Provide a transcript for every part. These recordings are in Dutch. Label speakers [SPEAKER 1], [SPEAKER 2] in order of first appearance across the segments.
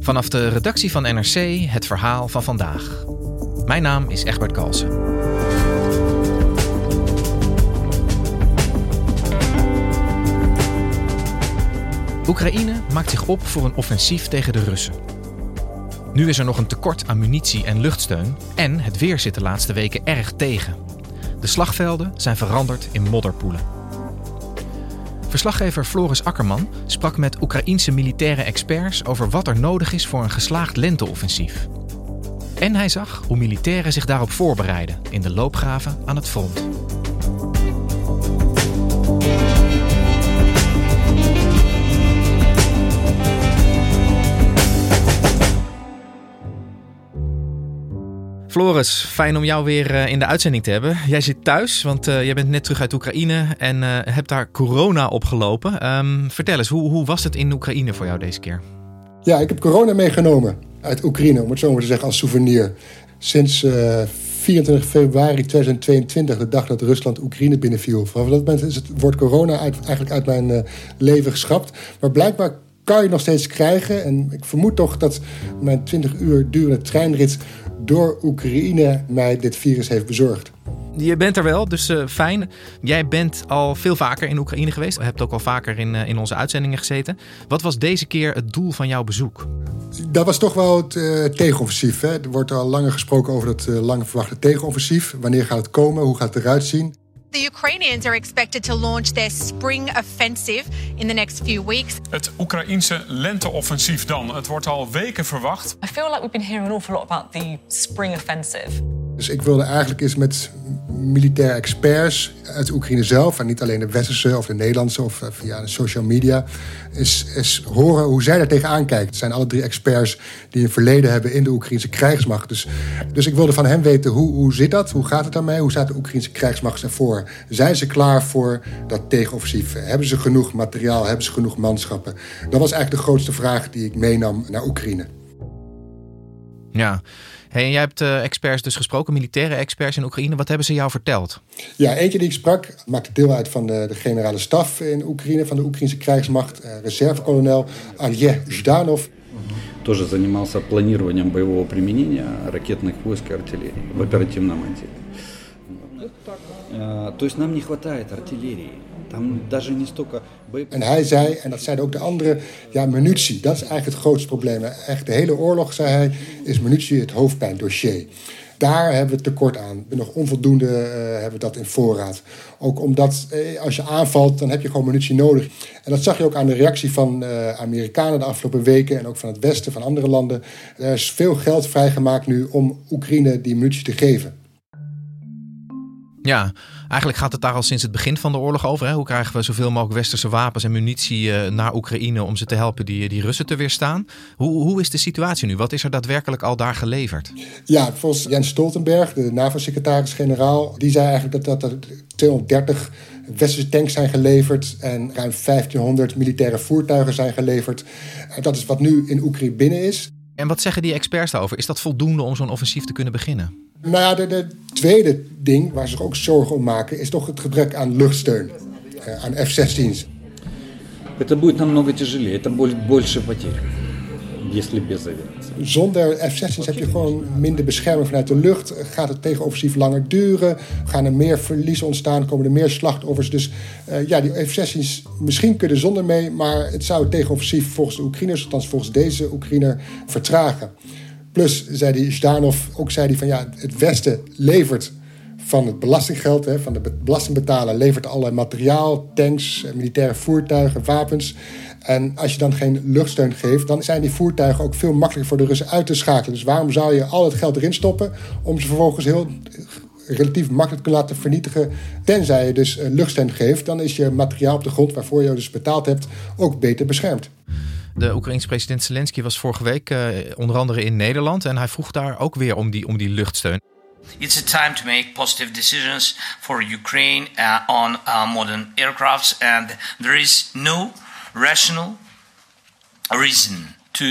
[SPEAKER 1] Vanaf de redactie van NRC het verhaal van vandaag. Mijn naam is Egbert Kalsen. Oekraïne maakt zich op voor een offensief tegen de Russen. Nu is er nog een tekort aan munitie en luchtsteun en het weer zit de laatste weken erg tegen. De slagvelden zijn veranderd in modderpoelen. Verslaggever Floris Akkerman sprak met Oekraïense militaire experts over wat er nodig is voor een geslaagd lenteoffensief. En hij zag hoe militairen zich daarop voorbereiden in de loopgraven aan het front. Floris, fijn om jou weer eh, in de uitzending te hebben. Jij zit thuis, want uh, jij bent net terug uit Oekraïne en uh, hebt daar corona opgelopen. Um, vertel eens, hoe, hoe was het in Oekraïne voor jou deze keer?
[SPEAKER 2] Ja, ik heb corona meegenomen uit Oekraïne, om het zo maar te zeggen, als souvenir. Sinds 24 februari 2022, de dag dat Rusland Oekraïne binnenviel. Vanaf dat moment is het woord corona eigenlijk uit mijn leven geschrapt. Maar blijkbaar kan je nog steeds krijgen. En ik vermoed toch dat mijn 20 uur durende treinrit door Oekraïne mij dit virus heeft bezorgd.
[SPEAKER 1] Je bent er wel, dus uh, fijn. Jij bent al veel vaker in Oekraïne geweest. Je hebt ook al vaker in, uh, in onze uitzendingen gezeten. Wat was deze keer het doel van jouw bezoek?
[SPEAKER 2] Dat was toch wel het uh, tegenoffensief. Hè? Er wordt al langer gesproken over dat lang verwachte tegenoffensief. Wanneer gaat het komen? Hoe gaat het eruit zien?
[SPEAKER 3] The Ukrainians are expected to launch their spring offensive in the next few weeks.
[SPEAKER 4] Het Oekraïense lenteoffensief dan. Het wordt al weken verwacht.
[SPEAKER 5] I feel like we've been hearing an awful lot about the spring offensive.
[SPEAKER 2] Dus ik wilde eigenlijk eens met militaire experts uit Oekraïne zelf, en niet alleen de westerse of de Nederlandse of eh, via de social media, is, is horen hoe zij daar tegenaan kijken. Het zijn alle drie experts die een verleden hebben in de Oekraïnse krijgsmacht. Dus, dus ik wilde van hen weten hoe, hoe zit dat? Hoe gaat het daarmee? Hoe staat de Oekraïnse krijgsmacht ervoor? Zijn ze klaar voor dat tegenoffensief? Hebben ze genoeg materiaal? Hebben ze genoeg manschappen? Dat was eigenlijk de grootste vraag die ik meenam naar Oekraïne.
[SPEAKER 1] Ja, Hey, en jij hebt uh, experts dus gesproken, militaire experts in Oekraïne. Wat hebben ze jou verteld?
[SPEAKER 2] Ja, eentje die ik sprak maakte deel uit van de, de generale staf in Oekraïne, van de Oekraïnse krijgsmacht, uh, reservekolonel Alje Zhdanov.
[SPEAKER 6] тоже занимался планированием боевого применения ракетных войск и артиллерии в оперативном отделе. То есть нам не хватает артиллерии.
[SPEAKER 2] En hij zei, en dat zeiden ook de anderen, ja, munitie, dat is eigenlijk het grootste probleem. Echt de hele oorlog, zei hij, is munitie het hoofdpijndossier. Daar hebben we het tekort aan. Nog onvoldoende uh, hebben we dat in voorraad. Ook omdat eh, als je aanvalt, dan heb je gewoon munitie nodig. En dat zag je ook aan de reactie van uh, Amerikanen de afgelopen weken en ook van het Westen, van andere landen. Er is veel geld vrijgemaakt nu om Oekraïne die munitie te geven.
[SPEAKER 1] Ja, eigenlijk gaat het daar al sinds het begin van de oorlog over. Hè? Hoe krijgen we zoveel mogelijk westerse wapens en munitie uh, naar Oekraïne om ze te helpen die, die Russen te weerstaan? Hoe, hoe is de situatie nu? Wat is er daadwerkelijk al daar geleverd?
[SPEAKER 2] Ja, volgens Jens Stoltenberg, de NAVO-secretaris-generaal, die zei eigenlijk dat, dat er 230 westerse tanks zijn geleverd en ruim 1500 militaire voertuigen zijn geleverd. Dat is wat nu in Oekraïne binnen is.
[SPEAKER 1] En wat zeggen die experts daarover? Is dat voldoende om zo'n offensief te kunnen beginnen?
[SPEAKER 2] Nou ja, de, de, tweede ding waar ze zich ook zorgen om maken... is toch het gebrek aan luchtsteun, uh, aan F-16's.
[SPEAKER 6] Это будет намного тяжелее, это будет больше потерь, если без авиации.
[SPEAKER 2] Zonder F-16's heb je gewoon minder bescherming vanuit de lucht. Gaat het tegenoffensief langer duren? Gaan er meer verliezen ontstaan? Komen er meer slachtoffers? Dus uh, ja, die F-16's misschien kunnen zonder mee... maar het zou het tegenoffensief volgens de Oekraïners... althans volgens deze Oekraïner, vertragen. Plus, zei die Zdanov, ook zei hij van ja, het Westen levert van het belastinggeld, hè, van de belastingbetaler, levert allerlei materiaal, tanks, militaire voertuigen, wapens. En als je dan geen luchtsteun geeft, dan zijn die voertuigen ook veel makkelijker voor de Russen uit te schakelen. Dus waarom zou je al het geld erin stoppen om ze vervolgens heel relatief makkelijk kunt laten vernietigen. Tenzij je dus een luchtsteun geeft, dan is je materiaal op de grond waarvoor je dus betaald hebt ook beter beschermd.
[SPEAKER 1] De Oekraïense president Zelensky was vorige week uh, onder andere in Nederland en hij vroeg daar ook weer om die, om die luchtsteun.
[SPEAKER 7] It's a time to make positive decisions for Ukraine uh, on uh, modern aircrafts, and there is no rational reason to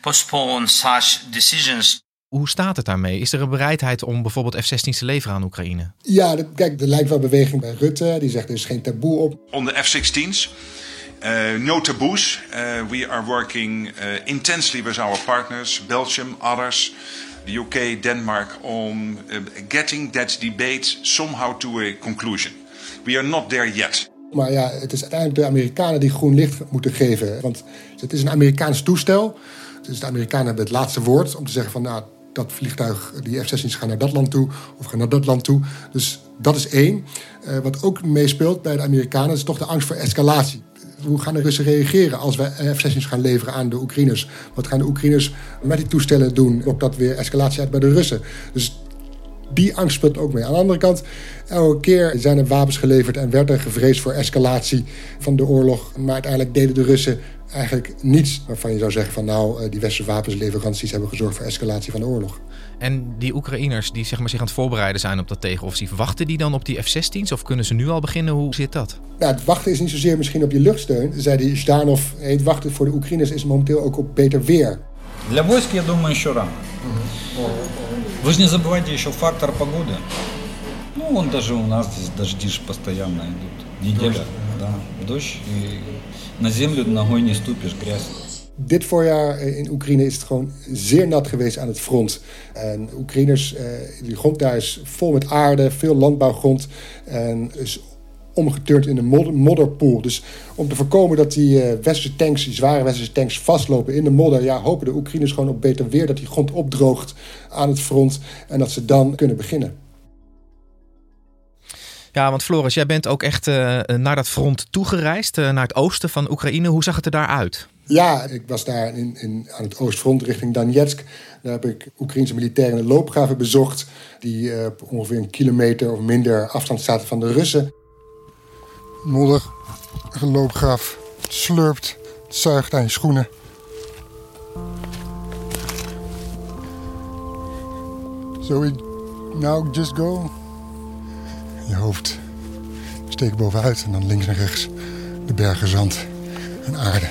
[SPEAKER 7] postpone such decisions.
[SPEAKER 1] Hoe staat het daarmee? Is er een bereidheid om bijvoorbeeld F-16's te leveren aan Oekraïne?
[SPEAKER 2] Ja, kijk, er lijkt wel beweging bij Rutte. Die zegt er is geen taboe op.
[SPEAKER 8] On de F-16's, uh, no taboes. Uh, we are working uh, intensely with our partners, Belgium, others, the UK, Denmark, on getting that debate somehow to a conclusion. We are not there yet.
[SPEAKER 2] Maar ja, het is uiteindelijk de Amerikanen die groen licht moeten geven. Want het is een Amerikaans toestel. Dus de Amerikanen hebben het laatste woord om te zeggen van... nou, dat vliegtuig, die F-16's gaan naar dat land toe of gaan naar dat land toe. Dus dat is één. Uh, wat ook meespeelt bij de Amerikanen is toch de angst voor escalatie. Hoe gaan de Russen reageren als wij F-16's gaan leveren aan de Oekraïners? Wat gaan de Oekraïners met die toestellen doen? Ook dat weer escalatie uit bij de Russen. Dus die angst speelt ook mee. Aan de andere kant, elke keer zijn er wapens geleverd en werd er gevreesd voor escalatie van de oorlog. Maar uiteindelijk deden de Russen eigenlijk niets waarvan je zou zeggen van nou, eh, die westerse wapensleveranties hebben gezorgd voor escalatie van de oorlog.
[SPEAKER 1] En die Oekraïners die zeg maar, zich aan het voorbereiden zijn op dat tegenoffensief, wachten die dan op die F-16's of kunnen ze nu al beginnen? Hoe zit dat?
[SPEAKER 2] Nou, het wachten is niet zozeer misschien op je luchtsteun. Zei die Zhdanov, het wachten voor de Oekraïners is momenteel ook op beter weer.
[SPEAKER 9] Для войск, я думаю, еще рано. Вы же не забывайте еще фактор погоды. Ну, он даже у нас здесь дожди же постоянно идут. Неделя, да, дождь. И на землю ногой не ступишь, грязь.
[SPEAKER 2] Dit voorjaar in Oekraïne is het gewoon zeer nat geweest aan het front. En Oekraïners, eh, die grond daar is vol met aarde, veel landbouwgrond. En is omgeturnd in een modderpoel. Dus om te voorkomen dat die uh, westerse tanks, die zware westerse tanks, vastlopen in de modder, ja, hopen de Oekraïners gewoon op beter weer dat die grond opdroogt aan het front en dat ze dan kunnen beginnen.
[SPEAKER 1] Ja, want Floris, jij bent ook echt uh, naar dat front toegereisd, uh, naar het oosten van Oekraïne. Hoe zag het er daar uit?
[SPEAKER 2] Ja, ik was daar in, in, aan het oostfront richting Donetsk. Daar heb ik Oekraïnse militairen in de loopgraven bezocht. Die uh, op ongeveer een kilometer of minder afstand zaten van de Russen. Modder, een loopgraaf, slurpt, zuigt aan je schoenen. So we now just go je hoofd steekt bovenuit en dan links en rechts de bergen zand en aarde.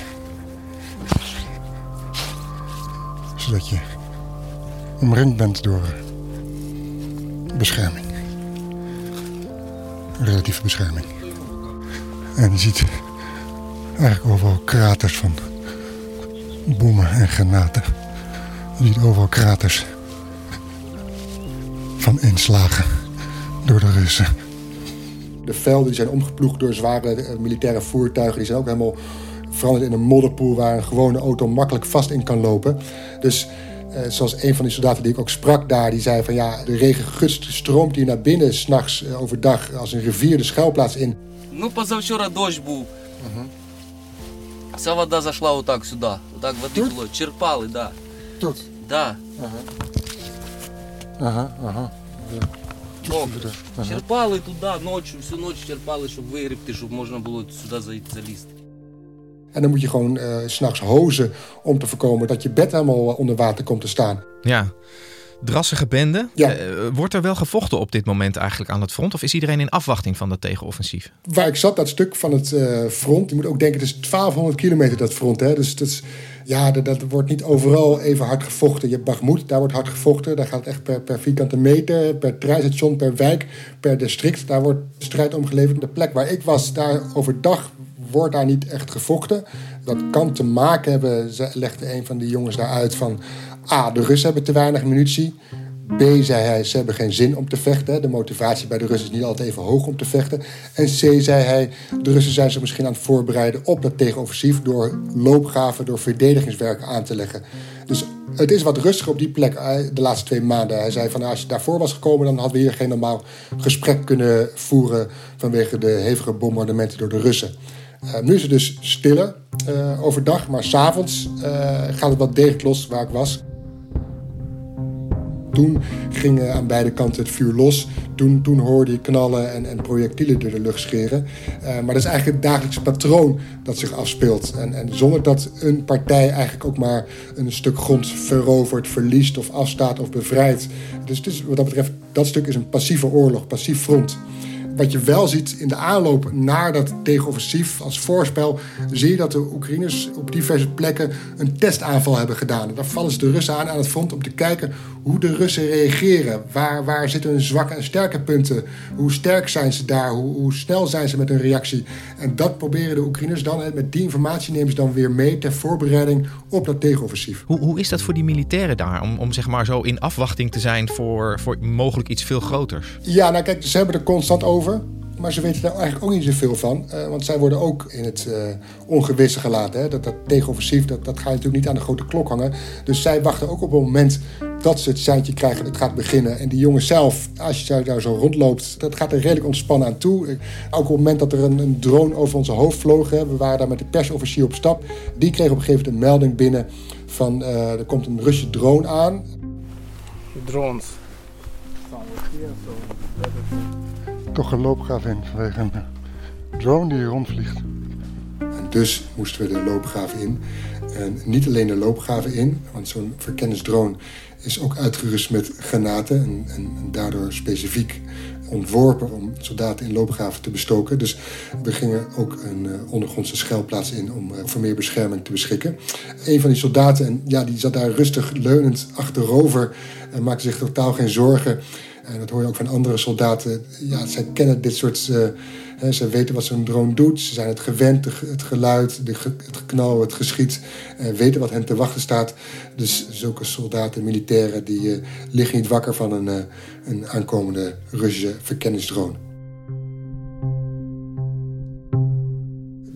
[SPEAKER 2] Zodat je omringd bent door bescherming. Relatieve bescherming. En je ziet eigenlijk overal kraters van bommen en granaten. Je ziet overal kraters van inslagen door de Russen. De velden zijn omgeploegd door zware eh, militaire voertuigen. Die zijn ook helemaal veranderd in een modderpoel waar een gewone auto makkelijk vast in kan lopen. Dus eh, zoals een van die soldaten die ik ook sprak daar, die zei van ja, de regengust stroomt hier naar binnen s'nachts uh, overdag als een rivier de schuilplaats in.
[SPEAKER 10] Ну, позавчора дощ був. Вся вода зайшла отак сюди. Отак води було. Черпали, да.
[SPEAKER 2] Тут?
[SPEAKER 10] Да.
[SPEAKER 2] Ага. Ага, ага.
[SPEAKER 10] Добре. Черпали туди ночі, всю ніч черпали, щоб вигрібти, щоб можна було сюди залізти.
[SPEAKER 2] En dan moet je gewoon uh, s'nachts hozen om te voorkomen dat je bed helemaal onder water komt te staan.
[SPEAKER 1] Ja, drassige bende.
[SPEAKER 2] Ja.
[SPEAKER 1] Uh, wordt er wel gevochten op dit moment eigenlijk aan het front? Of is iedereen in afwachting van dat tegenoffensief?
[SPEAKER 2] Waar ik zat, dat stuk van het uh, front. Je moet ook denken, het is 1200 kilometer dat front. Hè? Dus dat, is, ja, dat, dat, wordt niet overal even hard gevochten. Je hebt Bagmoed, daar wordt hard gevochten. Daar gaat het echt per, per vierkante meter, per treinstation, per wijk, per district. Daar wordt strijd om geleverd. De plek waar ik was, daar overdag wordt daar niet echt gevochten. Dat kan te maken hebben, legde een van die jongens daar uit van... A, de Russen hebben te weinig munitie. B, zei hij, ze hebben geen zin om te vechten. De motivatie bij de Russen is niet altijd even hoog om te vechten. En C, zei hij, de Russen zijn zich misschien aan het voorbereiden op dat tegenoffensief... door loopgraven, door verdedigingswerken aan te leggen. Dus het is wat rustiger op die plek de laatste twee maanden. Hij zei van als je daarvoor was gekomen, dan hadden we hier geen normaal gesprek kunnen voeren vanwege de hevige bombardementen door de Russen. Uh, nu is het dus stiller uh, overdag, maar s'avonds uh, gaat het wat degelijk los waar ik was. Toen ging aan beide kanten het vuur los. toen, toen hoorde je knallen en, en projectielen door de lucht scheren. Eh, maar dat is eigenlijk het dagelijkse patroon dat zich afspeelt. En, en zonder dat een partij eigenlijk ook maar een stuk grond verovert, verliest of afstaat of bevrijdt. Dus, dus wat dat betreft, dat stuk is een passieve oorlog, passief front. Wat je wel ziet in de aanloop naar dat tegenoffensief als voorspel, zie je dat de Oekraïners op diverse plekken een testaanval hebben gedaan. En daar vallen ze de Russen aan aan het front om te kijken hoe de Russen reageren. Waar, waar zitten hun zwakke en sterke punten? Hoe sterk zijn ze daar? Hoe, hoe snel zijn ze met hun reactie? En dat proberen de Oekraïners dan, met die informatie nemen ze dan weer mee ter voorbereiding op dat tegenoffensief.
[SPEAKER 1] Hoe, hoe is dat voor die militairen daar? Om, om zeg maar zo in afwachting te zijn voor, voor mogelijk iets veel groters?
[SPEAKER 2] Ja, nou kijk, ze hebben er constant over. Maar ze weten daar eigenlijk ook niet zoveel van. Uh, want zij worden ook in het uh, ongewisse gelaten. Hè? Dat, dat tegenoffensief, dat, dat gaat natuurlijk niet aan de grote klok hangen. Dus zij wachten ook op het moment dat ze het seintje krijgen, het gaat beginnen. En die jongen zelf, als je daar zo rondloopt, dat gaat er redelijk ontspannen aan toe. Ook op het moment dat er een, een drone over onze hoofd vloog, hè, we waren daar met de persofficier op stap. Die kreeg op een gegeven moment een melding binnen van uh, er komt een Russische drone aan.
[SPEAKER 11] Drones.
[SPEAKER 12] Toch een loopgraaf in vanwege een drone die rondvliegt.
[SPEAKER 2] En dus moesten we de loopgraven in. En niet alleen de loopgraven in, want zo'n verkennisdrone is ook uitgerust met granaten en, en, daardoor specifiek ontworpen om soldaten in loopgraven te bestoken. Dus we gingen ook een uh, ondergrondse schuilplaats in om uh, voor meer bescherming te beschikken. Een van die soldaten, en, ja, die zat daar rustig leunend achterover en maakte zich totaal geen zorgen. En dat hoor je ook van andere soldaten. Ja, zij kennen dit soort. Hè, ze weten wat zo'n drone doet. Ze zijn het gewend, het geluid, het geknal, het geschiet. Uh, weten wat hen te wachten staat. Dus zulke soldaten, militairen, die uh, liggen niet wakker van een, een aankomende Russische verkenningsdrone.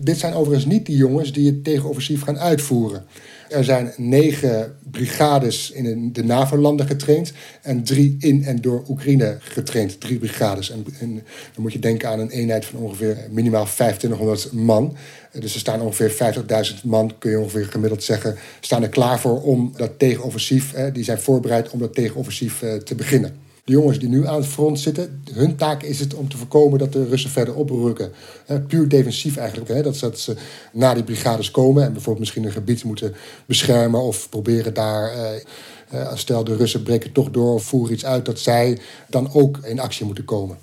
[SPEAKER 2] Dit zijn overigens niet die jongens die het tegenoffensief gaan uitvoeren. Er zijn negen brigades in de NAVO-landen getraind en drie in en door Oekraïne getraind. Drie brigades. En, dan moet je denken aan een eenheid van ongeveer minimaal 2500 man. Dus er staan ongeveer 50.000 man, kun je ongeveer gemiddeld zeggen, staan er klaar voor om dat tegenoffensief, die zijn voorbereid om dat tegenoffensief te beginnen. De jongens die nu aan het front zitten, hun taak is het om te voorkomen dat de Russen verder oprukken. puur defensief eigenlijk. Dat, ze na die brigades komen en bijvoorbeeld misschien een gebied moeten beschermen of proberen daar. Uh, stel de Russen breken toch door of voeren iets uit, dat zij dan ook in actie moeten komen.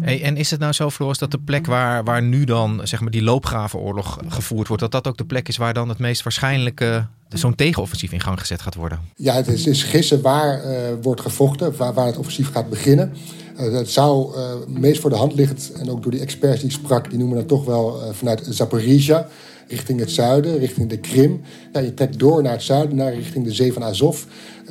[SPEAKER 1] En is het nou zo, Floris, dat de plek waar, waar nu dan zeg maar, die loopgravenoorlog gevoerd wordt, dat dat ook de plek is waar dan het meest waarschijnlijke zo'n tegenoffensief in gang gezet gaat worden?
[SPEAKER 2] Ja, het is, is gissen waar uh, wordt gevochten, waar, waar het offensief gaat beginnen. Uh, het zou uh, meest voor de hand liggend, en ook door die experts die ik sprak, die noemen dat toch wel vanuit Zaporizhia, richting het zuiden, richting de Krim. Je trekt door naar het zuiden, naar richting de zee van Azov.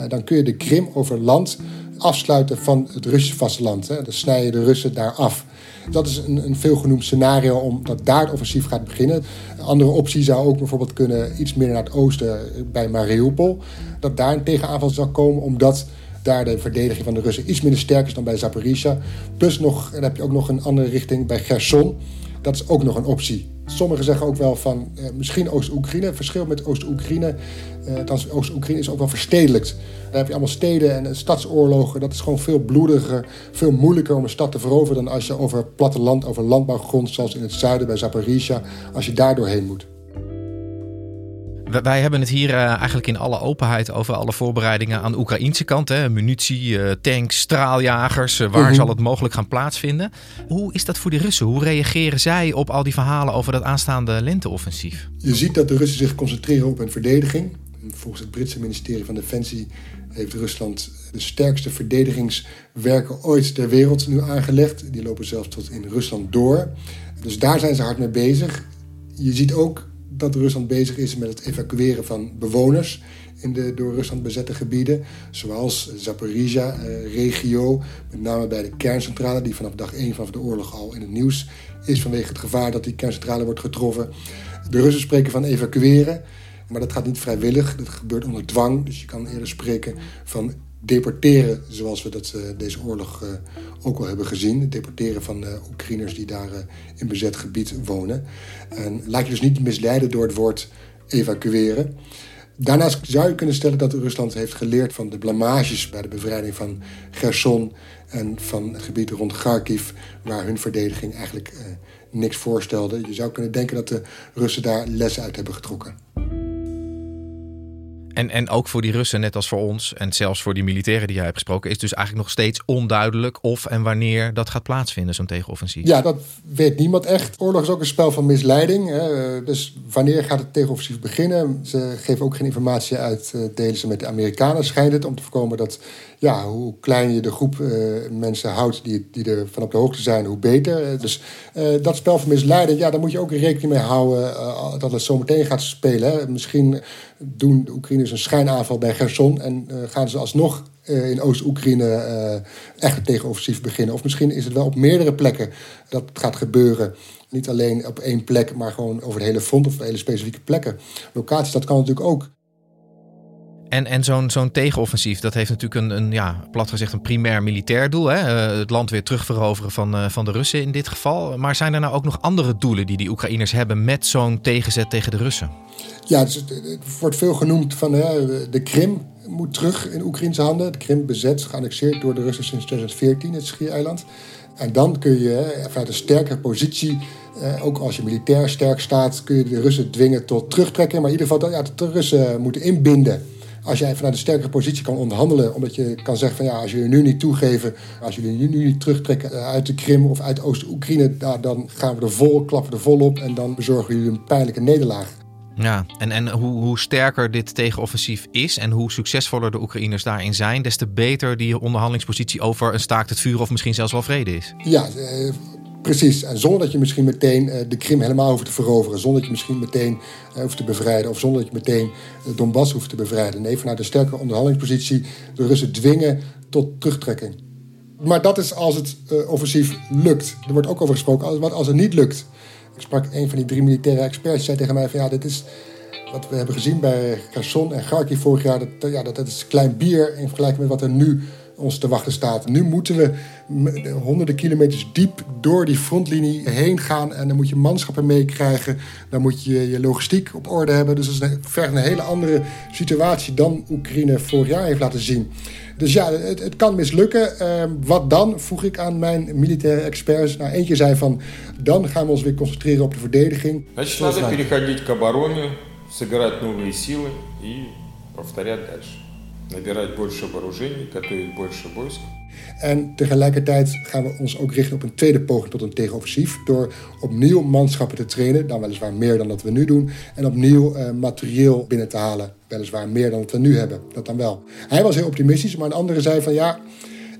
[SPEAKER 2] dan kun je de Krim over land afsluiten van het Russische vasteland. Hè. Dan snij je de Russen daar af. Dat is een, een veelgenoemd scenario omdat daar het offensief gaat beginnen. Een andere optie zou ook bijvoorbeeld kunnen iets meer naar het oosten bij Mariupol. Dat daar een tegenaanval zou komen omdat daar de verdediging van de Russen iets minder sterk is dan bij Zaporizhia. Plus nog, dan heb je ook nog een andere richting bij Gerson. Dat is ook nog een optie. Sommigen zeggen ook wel van eh, misschien Oost-Oekraïne. Verschil met Oost-Oekraïne. Eh, Oost-Oekraïne is ook wel verstedelijkt. Daar heb je allemaal steden en stadsoorlogen. Dat is gewoon veel bloediger, veel moeilijker om een stad te veroveren dan als je over platteland, over landbouwgrond, zoals in het zuiden bij Zaporizhia, als je daar doorheen moet.
[SPEAKER 1] Wij hebben het hier uh, eigenlijk in alle openheid over alle voorbereidingen aan de Oekraïnse kant. Hè? Munitie, uh, tanks, straaljagers. Uh, waar mm-hmm. zal het mogelijk gaan plaatsvinden? Hoe is dat voor de Russen? Hoe reageren zij op al die verhalen over dat aanstaande lenteoffensief?
[SPEAKER 2] Je ziet dat de Russen zich concentreren op hun verdediging. Volgens het Britse ministerie van Defensie heeft Rusland de sterkste verdedigingswerken ooit ter wereld nu aangelegd. Die lopen zelfs tot in Rusland door. Dus daar zijn ze hard mee bezig. Je ziet ook dat Rusland bezig is met het evacueren van bewoners in de door Rusland bezette gebieden, zoals Zaporizhia-regio, met name bij de kerncentrale, die vanaf dag 1 van de oorlog al in het nieuws is vanwege het gevaar dat die kerncentrale wordt getroffen. De Russen spreken van evacueren, maar dat gaat niet vrijwillig, dat gebeurt onder dwang, dus je kan eerder spreken van deporteren, zoals we dat uh, deze oorlog uh, ook al hebben gezien. Het deporteren van uh, Oekraïners die daar in bezet gebied wonen. En laat je dus niet misleiden door het woord evacueren. Daarnaast zou je kunnen stellen dat Rusland heeft geleerd van de blamages bij de bevrijding van Gerson en van het gebied rond Kharkiv, waar hun verdediging eigenlijk eh, niks voorstelde. Je zou kunnen denken dat de Russen daar lessen uit hebben getrokken.
[SPEAKER 1] En, en ook voor die Russen, net als voor ons, en zelfs voor die militairen die jij hebt gesproken, is dus eigenlijk nog steeds onduidelijk of en wanneer dat gaat plaatsvinden, zo'n tegenoffensief.
[SPEAKER 2] Ja, dat weet niemand echt. Oorlog is ook een spel van misleiding. Hè. Dus wanneer gaat het tegenoffensief beginnen? Ze geven ook geen informatie uit, eh, delen ze met de Amerikanen, schijnt het, om te voorkomen dat ja, hoe klein je de groep uh, mensen houdt die, die er van op de hoogte zijn, hoe beter. Dus uh, dat spel van misleiding, ja, daar moet je ook rekening mee houden dat het zo meteen gaat spelen. Hè. Misschien doen de Oekraïners een schijnaanval bij Gerson en gaan ze alsnog in Oost-Oekraïne echt een tegenoffensief beginnen. Of misschien is het wel op meerdere plekken dat het gaat gebeuren. Niet alleen op één plek, maar gewoon over het hele front of hele specifieke plekken. Locaties, dat kan natuurlijk ook.
[SPEAKER 1] En, en zo'n tegenoffensief, dat heeft natuurlijk een, een ja, plat gezegd een primair militair doel. Hè? het land weer terugveroveren van, uh, van de Russen in dit geval. Maar zijn er nou ook nog andere doelen die die Oekraïners hebben met zo'n tegenzet tegen de Russen?
[SPEAKER 2] Ja, dus het, het wordt veel genoemd van uh, de Krim moet terug in Oekraïnse handen. De Krim bezet, geannexeerd door de Russen sinds 2014, het Schiereiland. En dan kun je vanuit een sterkere positie, eh, ook als je militair sterk staat, kun je de Russen dwingen tot terugtrekken. Maar in ieder geval ja, de Russen moeten inbinden als jij vanuit een sterkere positie kan onderhandelen, omdat je kan zeggen van ja, als jullie nu niet toegeven, als jullie nu niet terugtrekken uit de Krim of uit Oost-Oekraïne, dan gaan we er vol, klappen we er vol op en dan bezorgen jullie een pijnlijke nederlaag.
[SPEAKER 1] Ja, en, en hoe, hoe sterker dit tegenoffensief is en hoe succesvoller de Oekraïners daarin zijn, des te beter die onderhandelingspositie over een staakt het vuur of misschien zelfs wel vrede is.
[SPEAKER 2] Ja, eh, Precies, en zonder dat je misschien meteen eh, de Krim helemaal hoeft te veroveren. Zonder dat je misschien meteen uh, hoeft te bevrijden. Of zonder dat je meteen uh, Donbass hoeft te bevrijden. Nee, vanuit een sterke onderhandelingspositie de Russen dwingen tot terugtrekking. Maar dat is als het offensief lukt. Er wordt ook over gesproken, wat als het niet lukt. Ik sprak een van die drie militaire experts, zei tegen mij van ja, dit is wat we hebben gezien bij Kherson en Kharkiv vorig jaar. Dat, ja, dat, dat is klein bier in vergelijking met wat er nu ons te wachten staat. Nu moeten we honderden kilometers diep door die frontlinie heen gaan. En dan moet je manschappen meekrijgen. Dan moet je je logistiek op orde hebben. Dus dat is vergt een hele andere situatie dan Oekraïne vorig jaar heeft laten zien. Dus ja, het, het kan mislukken. Uh, wat dan, vroeg ik aan mijn militaire experts. Nou, eentje zei van, dan gaan we ons weer concentreren op de verdediging.
[SPEAKER 13] Значит, надо переходить к обороне, собирать новые силы и повторять дальше. Набирать больше вооружений, готовить больше войск.
[SPEAKER 2] En tegelijkertijd gaan we ons ook richten op een tweede poging tot een tegenoffensief. Door opnieuw manschappen te trainen, dan weliswaar meer dan dat we nu doen. En opnieuw uh, materieel binnen te halen, weliswaar meer dan wat we nu hebben. Dat dan wel. Hij was heel optimistisch, maar een andere zei van ja,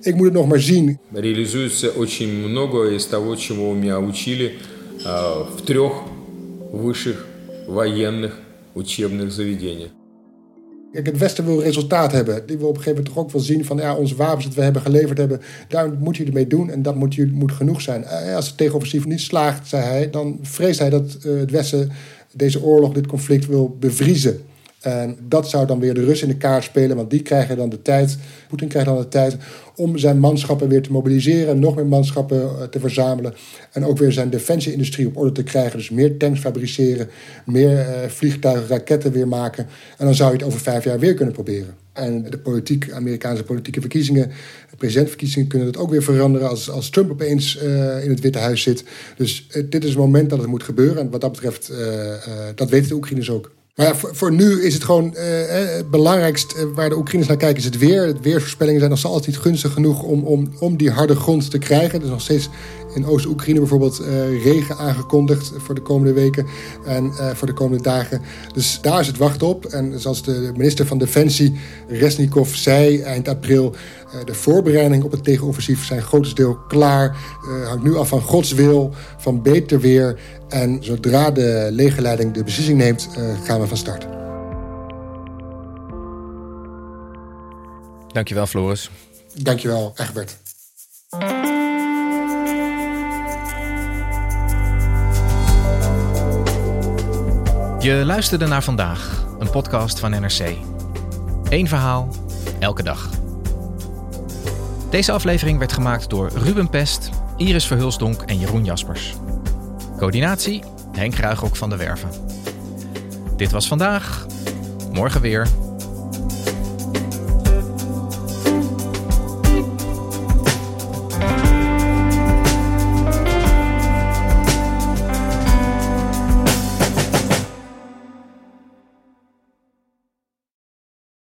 [SPEAKER 2] ik moet het nog maar zien.
[SPEAKER 13] Реализуется очень много из того, чему меня учили в трех высших военных учебных заведениях.
[SPEAKER 2] Kijk, het Westen wil resultaat hebben. Die wil op een gegeven moment toch ook wel zien van ja, onze wapens dat we hebben geleverd hebben, daar moet je ermee doen en dat moet, je, moet genoeg zijn. Eh, als het tegenoffensief niet slaagt, zei hij, dan vreest hij dat uh, het Westen deze oorlog, dit conflict wil bevriezen. En dat zou dan weer de Russen in de kaart spelen, want die krijgen dan de tijd, Poetin krijgt dan de tijd om zijn manschappen weer te mobiliseren, nog meer manschappen eh, te verzamelen en ook weer zijn defensieindustrie op orde te krijgen. Dus meer tanks fabriceren, meer uh, vliegtuigen, raketten weer maken. En dan zou je het over vijf jaar weer kunnen proberen. En de politiek, Amerikaanse politieke verkiezingen, de presidentverkiezingen kunnen het ook weer veranderen als, als Trump opeens uh, in het Witte Huis zit. Dus dit is het moment dat het moet gebeuren. En wat dat betreft, dat weten de Oekraïners ook. Maar ja, voor, nu is het gewoon uh, het belangrijkst uh, waar de Oekraïners naar kijken, is het weer. De weersvoorspellingen zijn nog altijd niet gunstig genoeg om, om, om die harde grond te krijgen. Is nog steeds in Oost-Oekraïne bijvoorbeeld uh, regen aangekondigd voor de komende weken en voor de komende dagen. Dus daar is het wacht op. En zoals de minister van Defensie, Resnikov, zei eind april, de voorbereidingen op het tegenoffensief zijn grotendeels klaar. hangt nu af van Gods wil, van beter weer. En zodra de legerleiding de beslissing neemt, gaan we van start.
[SPEAKER 1] Dankjewel, Floris.
[SPEAKER 2] Dankjewel, Egbert.
[SPEAKER 1] Je luisterde naar vandaag, een podcast van NRC. Eén verhaal, elke dag. Deze aflevering werd gemaakt door Ruben Pest, Iris Verhulsdonk en Jeroen Jaspers. Coördinatie Henk Ruigrok van de Werven. Dit was vandaag. Morgen weer.